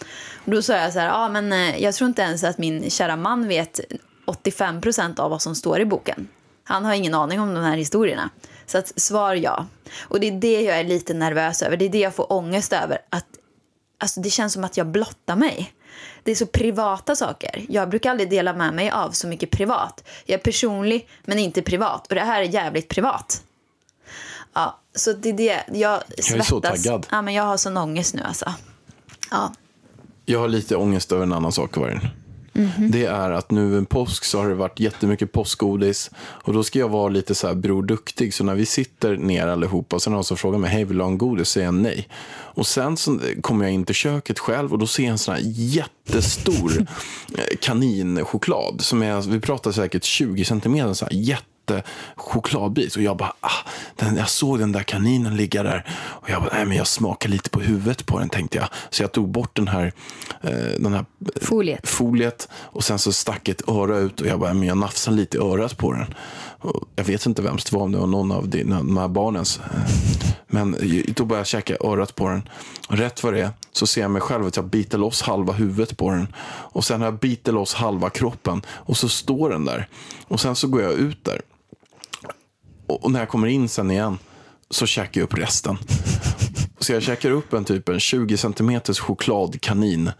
Och då sa jag så här, ja men eh, jag tror inte ens att min kära man vet 85 procent av vad som står i boken. Han har ingen aning om de här historierna. Så att svar ja. Och det är det jag är lite nervös över. Det är det jag får ångest över. Att, alltså det känns som att jag blottar mig. Det är så privata saker. Jag brukar aldrig dela med mig av så mycket privat. Jag är personlig men inte privat. Och det här är jävligt privat. Ja, så det är det. Jag svettas. Jag är så taggad. Ja, men jag har sån ångest nu alltså. Ja. Jag har lite ångest över en annan sak, Vargen. Mhm. Det är att nu en påsk så har det varit jättemycket påskgodis. Och då ska jag vara lite så här bror duktig. Så när vi sitter ner allihopa och sen har någon som frågar mig, hej vill du ha en godis? säger jag nej. Och sen så kommer jag in till köket själv och då ser jag en sån här jättestor eh, kaninchoklad. Som är, vi pratar säkert 20 centimeter, så här jätte chokladbit och jag bara, ah, den, jag såg den där kaninen ligga där och jag bara, nej men jag smakar lite på huvudet på den tänkte jag. Så jag tog bort den här, eh, den här Foliet. foliet och sen så stack ett öra ut och jag bara, men jag nafsade lite i örat på den. Och jag vet inte vems det var, om det var någon av dina, de här barnens. Eh, Men då började jag käka örat på den. Rätt vad det är så ser jag mig själv att jag biter loss halva huvudet på den. Och sen har jag biter loss halva kroppen. Och så står den där. Och sen så går jag ut där. Och och när jag kommer in sen igen så käkar jag upp resten. Så jag käkar upp en typ en 20 centimeters chokladkanin.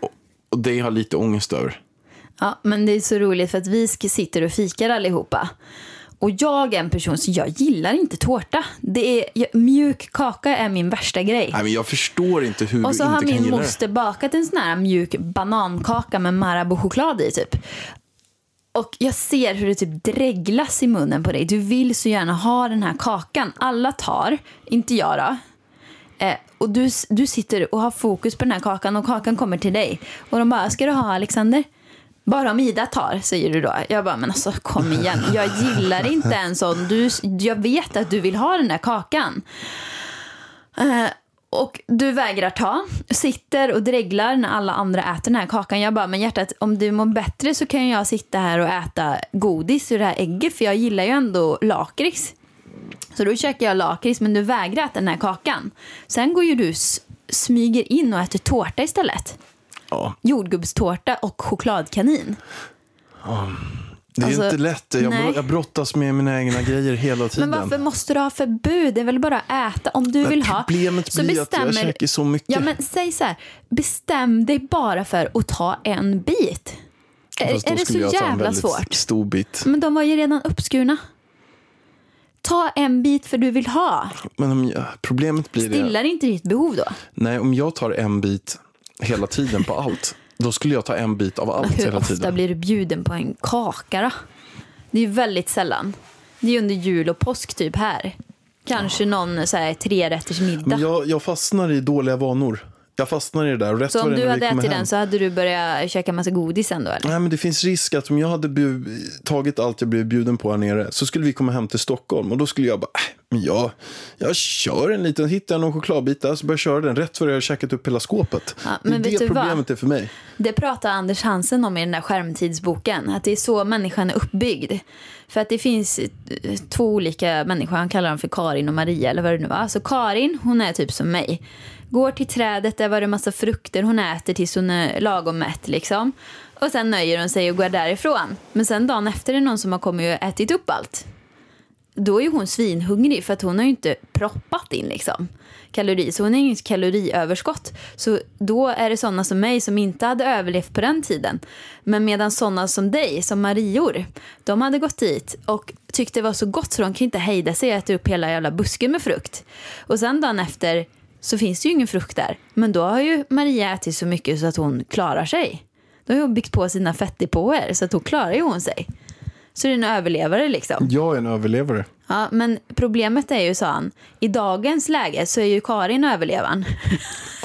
Och- Och det har lite ångest över. Ja, men det är så roligt för att vi sitter och fikar allihopa. Och jag är en person som jag gillar inte tårta. Det är, jag, mjuk kaka är min värsta grej. Nej, men jag förstår inte hur Och så du har inte kan min moster bakat en sån här mjuk banankaka med Marabou-choklad i typ. Och jag ser hur det typ dreglas i munnen på dig. Du vill så gärna ha den här kakan. Alla tar, inte jag då. Eh, och du, du sitter och har fokus på den här kakan och kakan kommer till dig. Och de bara, ska du ha Alexander? Bara om Ida tar, säger du då. Jag bara, men alltså kom igen. Jag gillar inte en sån. Du, jag vet att du vill ha den där kakan. Eh, och du vägrar ta, sitter och dreglar när alla andra äter den här kakan. Jag bara, men hjärtat, om du mår bättre så kan jag sitta här och äta godis ur det här ägget, för jag gillar ju ändå lakrits. Så då käkar jag lakrits, men du vägrar äta den här kakan. Sen går ju du smyger in och äter tårta istället. Ja. Jordgubbstårta och chokladkanin. Det är Alltså, inte lätt. Jag, nej. jag brottas med mina egna grejer hela tiden. Men varför måste du ha förbud? Det är väl bara att äta. Om du Men vill ha. problemet så blir att jag bestämmer- käkar så mycket. Ja, men säg så här. Bestäm dig bara för att ta en bit. Är, Fast är det så jävla svårt? stor bit. Men de var ju redan uppskurna. Ta en bit för du vill ha. Men om jag, problemet blir det. Stillar inte ditt behov då? Nej, om jag tar en bit hela tiden på allt. Då skulle jag ta en bit av allt Hur hela ofta tiden. blir du bjuden på en kaka då? Det är ju väldigt sällan. Det är under jul och påsk typ här. Kanske någon så här, trerätters middag. Men jag, jag fastnar i dåliga vanor. Jag fastnar i det där. Rätt Så om du hade ätit hem- den så hade du börjat käka massa godis sen då eller? Nej, men det finns risk att om jag hade tagit allt jag blev bjuden på här nere så skulle vi komma hem till Stockholm och då skulle jag bara, äh, men jag, jag kör en liten, hittar jag någon chokladbit där så börjar jag köra den rätt för jag har käkat upp hela skåpet. Ja, det är men det du vad? problemet är för mig. Det pratar Anders Hansen om i den där skärmtidsboken. Att det är så människan är uppbyggd. För att det finns eh, två olika människor. Han kallar dem för Karin och Maria eller vad det nu var. Så Karin, hon är typ som mig. Går till trädet, där var det massa frukter hon äter tills hon är lagom mätt liksom. Och sen nöjer hon sig och går därifrån. Men sen dagen efter är det någon som har kommit och ätit upp allt. Då är ju hon svinhungrig för att hon har ju inte proppat in liksom kalori Så hon har inget kaloriöverskott. Så då är det sådana som mig som inte hade överlevt på den tiden. Men medan sådana som dig, som Marior, de hade gått dit och tyckte det var så gott så de kan inte hejda sig och äta upp hela jävla busken med frukt. Och sen dagen efter så finns det ju ingen frukt där. Men då har ju Maria ätit så mycket så att hon klarar sig. Då har hon byggt på sina fettdepåer så att då klarar ju hon sig. Så är en överlevare liksom. Jag är en överlevare. Ja, men problemet är ju, sa han, i dagens läge så är ju Karin överlevaren.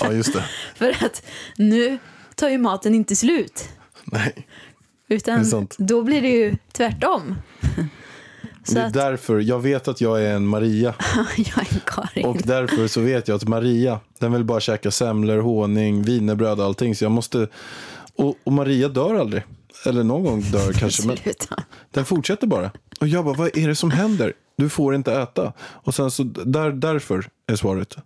Ja, just det. För att nu tar ju maten inte slut. Nej. Utan då blir det ju tvärtom. Så det är att, därför, jag vet att jag är en Maria. jag är en Karin. Och därför så vet jag att Maria, den vill bara käka semlor, honung, wienerbröd och allting. Så jag måste, och, och Maria dör aldrig. Eller någon gång dör kanske. Men den fortsätter bara. Och jag bara, vad är det som händer? Du får inte äta. Och sen så, där, därför är svaret.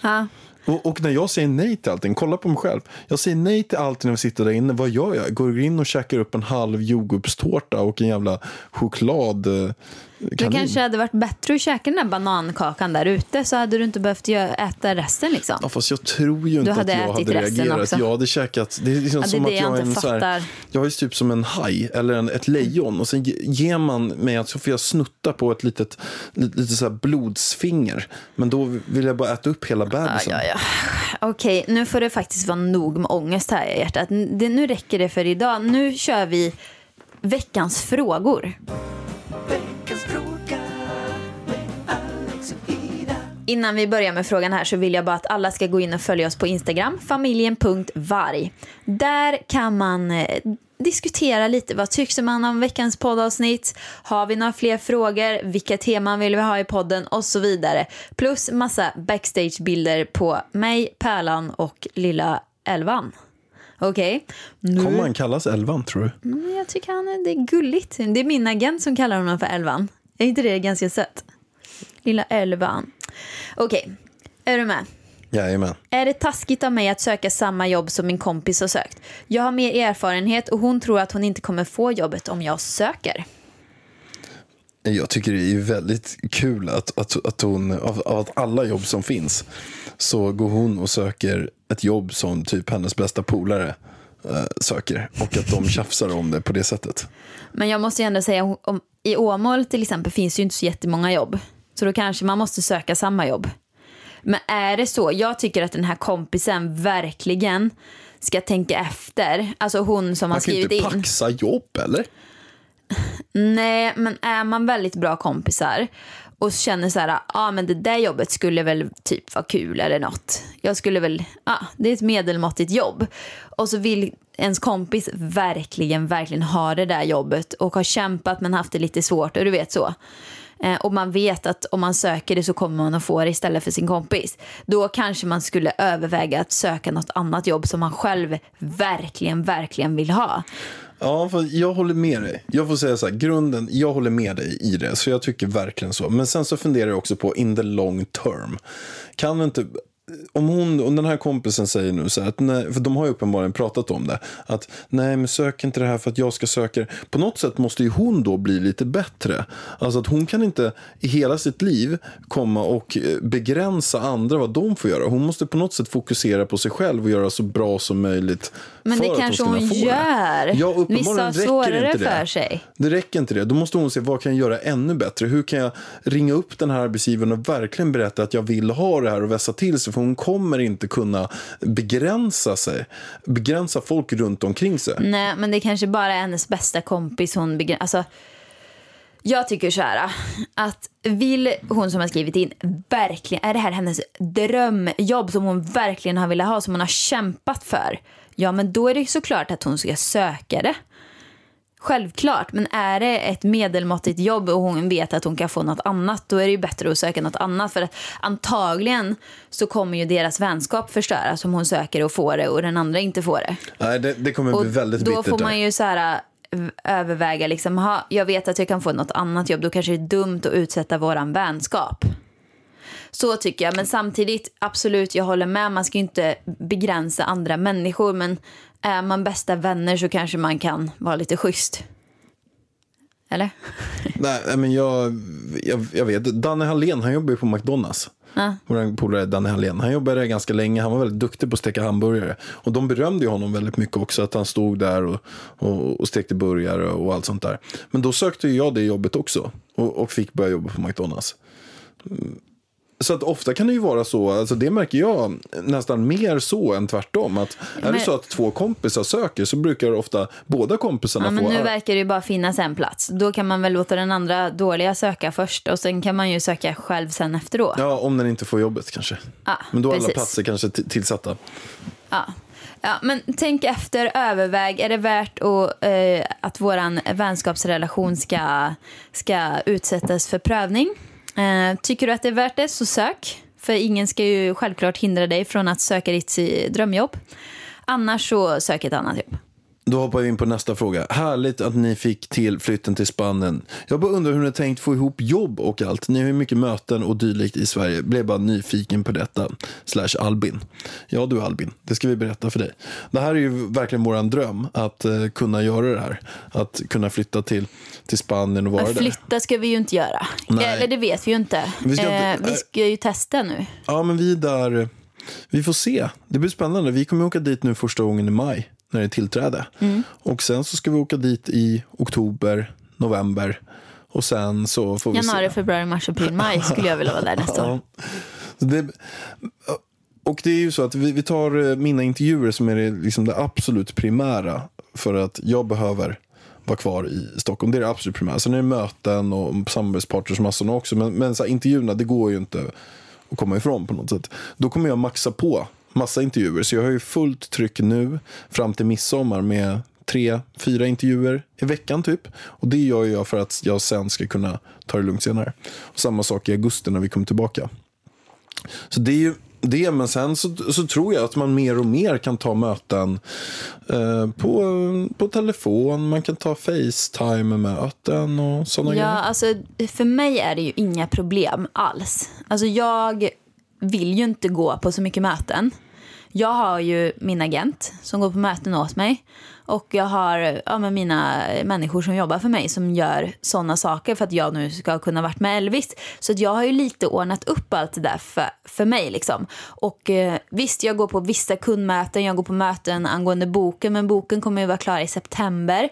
Ja. Och, och när jag säger nej till allting, kolla på mig själv. Jag säger nej till allting när vi sitter där inne. Vad gör jag? Går in och käkar upp en halv jordgubbstårta och en jävla choklad. eh, Det kanske hade varit bättre att käka den där banankakan där ute så hade du inte behövt äta resten liksom. Ja, fast jag tror ju inte att jag hade reagerat. också. Jag hade käkat. Det är liksom Ja, det är som det att jag jag är en så här, fattar. Jag är typ som en haj eller en, ett lejon. Och sen ge- ger man mig att så får jag snutta på ett litet, lite, så blodsfinger. Men då vill jag bara äta upp hela bebisen. Ja, ja, Okej, nu får det faktiskt vara nog med ångest här i hjärtat. Det, nu räcker det för idag. Nu kör vi veckans frågor. Veckans fråga. Innan vi börjar med frågan här så vill jag bara att alla ska gå in och följa oss på Instagram, familjen.varg. Där kan man eh, diskutera lite. Vad tycker man om veckans poddavsnitt? Har vi några fler frågor? Vilka teman vill vi ha i podden? Och så vidare. Plus massa backstagebilder på mig, Pärlan och lilla Elvan. Okej? Nu- Kommer han kallas Elvan tror du? Mm, Jag tycker han är, det är gulligt. Det är min agent som kallar honom för Elvan. Är inte det ganska sött? Lilla Elvan. Okej, är du med? Jajamän. Är det taskigt av mig att söka samma jobb som min kompis har sökt? Jag har mer erfarenhet och hon tror att hon inte kommer få jobbet om jag söker. Jag tycker det är väldigt kul att, att, att hon, av, av alla jobb som finns, så går hon och söker ett jobb som typ hennes bästa polare eh, söker. Och att de tjafsar om det på det sättet. Men jag måste ju ändå säga, om, i Åmål till exempel finns ju inte så jättemånga jobb. Så då kanske man måste söka samma jobb. Men är det så, jag tycker att den här kompisen verkligen ska tänka efter. Alltså hon som har Man kan ju skrivit inte in. paxa jobb eller? Nej, men är man väldigt bra kompisar och känner så här, ja ah, men det där jobbet skulle väl typ vara kul eller något. Jag skulle väl, ja ah, det är ett medelmåttigt jobb. Och så vill ens kompis verkligen, verkligen ha det där jobbet och har kämpat men haft det lite svårt och du vet så. Eh, och man vet att om man söker det så kommer man att få det istället för sin kompis. Då kanske man skulle överväga att söka något annat jobb som man själv verkligen, verkligen vill ha. Ja, för jag håller med dig. Jag får säga så här, grunden, jag håller med dig i det. Så jag tycker verkligen så. Men sen så funderar jag också på in the long term. Kan du inte, om hon, om den här kompisen säger nu så här, att nej, för de har ju uppenbarligen pratat om det. Att nej, men sök inte det här för att jag ska söka det. På något sätt måste ju hon då bli lite bättre. Alltså att hon kan inte i hela sitt liv komma och eh, begränsa andra vad de får göra. Hon måste på något sätt fokusera på sig själv och göra så bra som möjligt. Men det kanske hon det. gör. Ja, Vissa har svårare inte det. för sig. Det räcker inte det. Då måste hon se vad kan jag göra ännu bättre. Hur kan jag ringa upp den här arbetsgivaren och verkligen berätta att jag vill ha det här och vässa till sig. För hon kommer inte kunna begränsa sig. Begränsa folk runt omkring sig. Nej, men det kanske bara är hennes bästa kompis hon begränsar. Alltså, jag tycker så här att vill hon som har skrivit in verkligen, är det här hennes drömjobb som hon verkligen har velat ha, som hon har kämpat för? Ja, men då är det såklart att hon ska söka det. Självklart, men är det ett medelmåttigt jobb och hon vet att hon kan få något annat, då är det ju bättre att söka något annat. För att antagligen så kommer ju deras vänskap förstöras om hon söker och får det och den andra inte får det. Nej, det, det kommer bli väldigt då bittert får där. man ju så här, överväga, liksom, ha, jag vet att jag kan få något annat jobb, då kanske det är dumt att utsätta våran vänskap. Så tycker jag, men samtidigt absolut, jag håller med, man ska inte begränsa andra människor, men är man bästa vänner så kanske man kan vara lite schysst. Eller? Nej, men jag, jag, jag vet. Danne Hallén, han jobbar ju på McDonalds. Vår polare Danne Hallén. Han jobbade där ganska länge. Han var väldigt duktig på att steka hamburgare. Och de berömde ju honom väldigt mycket också. Att han stod där och, och, och stekte burgare och allt sånt där. Men då sökte ju jag det jobbet också. Och, och fick börja jobba på McDonalds. Så att ofta kan det ju vara så, alltså det märker jag nästan mer så än tvärtom. Att är det Men- så att två kompisar söker så brukar ofta båda kompisarna Ja, men få... nu verkar det ju bara finnas en plats. Då kan man väl låta den andra dåliga söka först och sen kan man ju söka själv sen efteråt. Ja, om den inte får jobbet kanske. Ja, Men då är alla precis. platser kanske tillsatta. Ja. Ja, men tänk efter, överväg. Är det värt att, eh, att vår vänskapsrelation ska, ska utsättas för prövning? Eh, tycker du att det är värt det, så sök. För ingen ska ju självklart hindra dig från att söka ditt eh, drömjobb. Annars så sök ett annat jobb. Då hoppar vi in på nästa fråga. Härligt att ni fick till flytten till Spanien. Jag bara undrar hur ni har tänkt få ihop jobb och allt. Ni har ju mycket möten och dylikt i Sverige. Blev bara nyfiken på detta. Slash Albin. Ja du Albin, det ska vi berätta för dig. Det här är ju verkligen våran dröm. Att eh, kunna göra det här. Att kunna flytta till, till Spanien och vara där. flytta ska vi ju inte göra. Nej. Eller det vet vi ju inte. Vi ska inte- eh, vi ska ju testa nu. Ja, men vi är där. Vi får se. Det blir spännande. Vi kommer åka dit nu första gången i maj när det är tillträde. Mm. Och sen så ska vi åka dit i oktober, november. Och sen så får vi Januari, se. februari, mars, april, maj skulle jag vilja vara där nästa år. Det, och det är ju så att vi, vi tar eh, mina intervjuer som är det, liksom det absolut primära. För att jag behöver vara kvar i Stockholm. Det är det absolut primära. Sen är det möten och samarbetspartners och massorna också. Men, men så här, intervjuerna, det går ju inte att komma ifrån på något sätt. Då kommer jag maxa på massa intervjuer. Så jag har ju fullt tryck nu fram till midsommar med tre, fyra intervjuer i veckan typ. Och det gör jag för att jag sen ska kunna ta det lugnt senare. Och samma sak i augusti när vi kommer tillbaka. Så det är ju det, men sen så, så tror jag att man mer och mer kan ta möten eh, på, på telefon. Man kan ta Facetime-möten och sådana Ja, grejer. alltså för mig är det ju inga problem alls. Alltså jag vill ju inte gå på så mycket möten. Jag har ju min agent som går på möten åt mig. Och jag har ja, mina människor som jobbar för mig som gör sådana saker för att jag nu ska kunna varit med Elvis. Så att jag har ju lite ordnat upp allt det där för, för mig. Liksom. Och eh, visst, jag går på vissa kundmöten, jag går på möten angående boken, men boken kommer ju vara klar i september.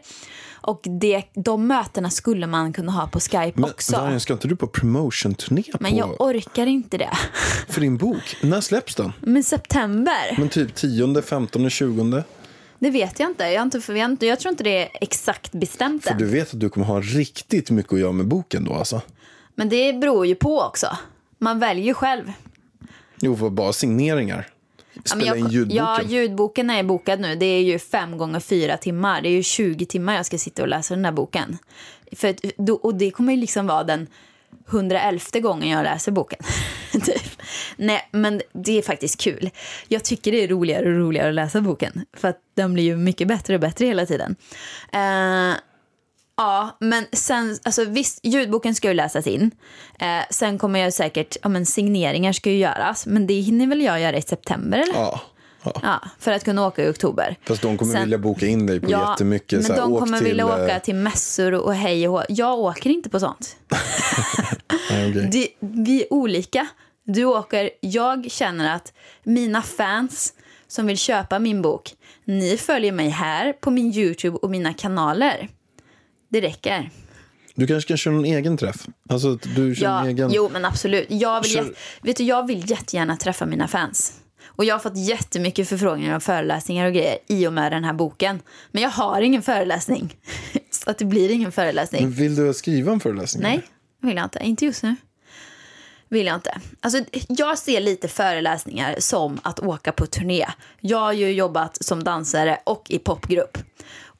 Och det, de mötena skulle man kunna ha på Skype Men också. Vargen, ska inte du på promotion-turné Men på, jag orkar inte det. för din bok? När släpps den? Men september, Men typ 10, 15, 20? det vet jag inte. Jag, har inte förvänt, jag tror inte det är exakt bestämt För än. du vet att du kommer ha riktigt mycket att göra med boken då alltså? Men det beror ju på också. Man väljer ju själv. Jo, för bara signeringar. Ja, Spela men in jag, ljudboken. Ja, ljudboken är bokad nu. Det är ju fem gånger fyra timmar. Det är ju 20 timmar jag ska sitta och läsa den där boken. För, och det kommer ju liksom vara den 111 gången jag läser boken. typ. Nej, men det är faktiskt kul. Jag tycker det är roligare och roligare att läsa boken. För att den blir ju mycket bättre och bättre hela tiden. Eh, Ja, men sen, alltså visst, ljudboken ska ju läsas in. Eh, sen kommer jag säkert, ja men signeringar ska ju göras. Men det hinner väl jag göra i september eller? Ja. Ja, för att kunna åka i oktober. Fast de kommer Sen- vilja boka in dig på Ja, jättemycket. men så här, de kommer till, vilja eh, åka till mässor och hej och hå. Jag åker inte på sånt. nej, okej. Det, vi är olika. Du åker, jag känner att mina fans som vill köpa min bok, ni följer mig här på min YouTube och mina kanaler. Det räcker. Du kanske kan köra en egen träff? Alltså du kör Ja, en egen... Jo, men absolut. Jag vill, Kör- vet du, jag vill jättegärna träffa mina fans. Och jag har fått jättemycket förfrågningar om föreläsningar och grejer i och med den här boken. Men jag har ingen föreläsning. Så att det blir ingen föreläsning. Men vill du skriva en föreläsning? Nej, vill jag inte. Inte just nu. Vill jag inte. Alltså, jag ser lite föreläsningar som att åka på turné. Jag har ju jobbat som dansare och i popgrupp.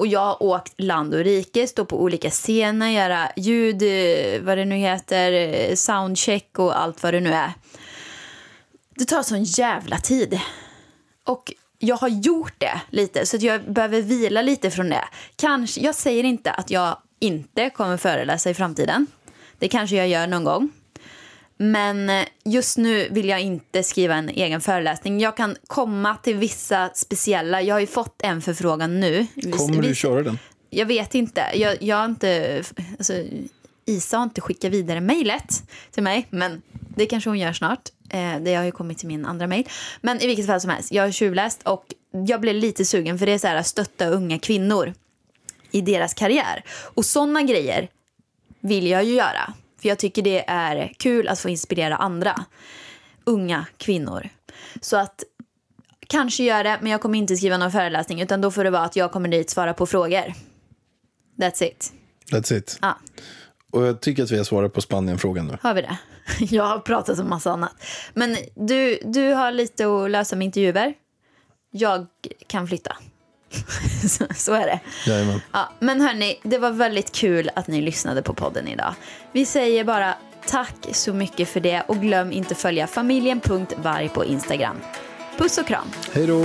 Och jag har åkt land och rike, stå på olika scener, göra ljud, eh, vad det nu heter, eh, soundcheck och allt vad det nu är. Det tar sån jävla tid. Och jag har gjort det lite, så att jag behöver vila lite från det. Kanske, jag säger inte att jag inte kommer föreläsa i framtiden. Det kanske jag gör någon gång. Men eh, just nu vill jag inte skriva en egen föreläsning. Jag kan komma till vissa speciella. Jag har ju fått en förfrågan nu. Kommer du köra den? jag vet inte. Jag, jag har inte... Alltså, Isa har inte skickat vidare mejlet till mig, men det kanske hon gör snart. Eh, det har ju kommit till min andra mejl. Men i vilket fall som helst, jag har tjuvläst och jag blev lite sugen för det är så här att stötta unga kvinnor i deras karriär. Och sådana grejer vill jag ju göra. För jag tycker det är kul att få inspirera andra unga kvinnor. Så att kanske gör det, men jag kommer inte skriva någon föreläsning utan då får det vara att jag kommer dit svara på frågor. That's it. That's it. Ja. Och jag tycker att vi har svarat på Spanien-frågan nu. Har vi det? Jag har pratat om massa annat. Men du, du har lite att lösa med intervjuer. Jag kan flytta. så, så är det. Jajamän. Ja, men hörni, det var väldigt kul att ni lyssnade på podden idag. Vi säger bara tack så mycket för det och glöm inte följa familjen.varg på Instagram. Puss och kram. Hej då.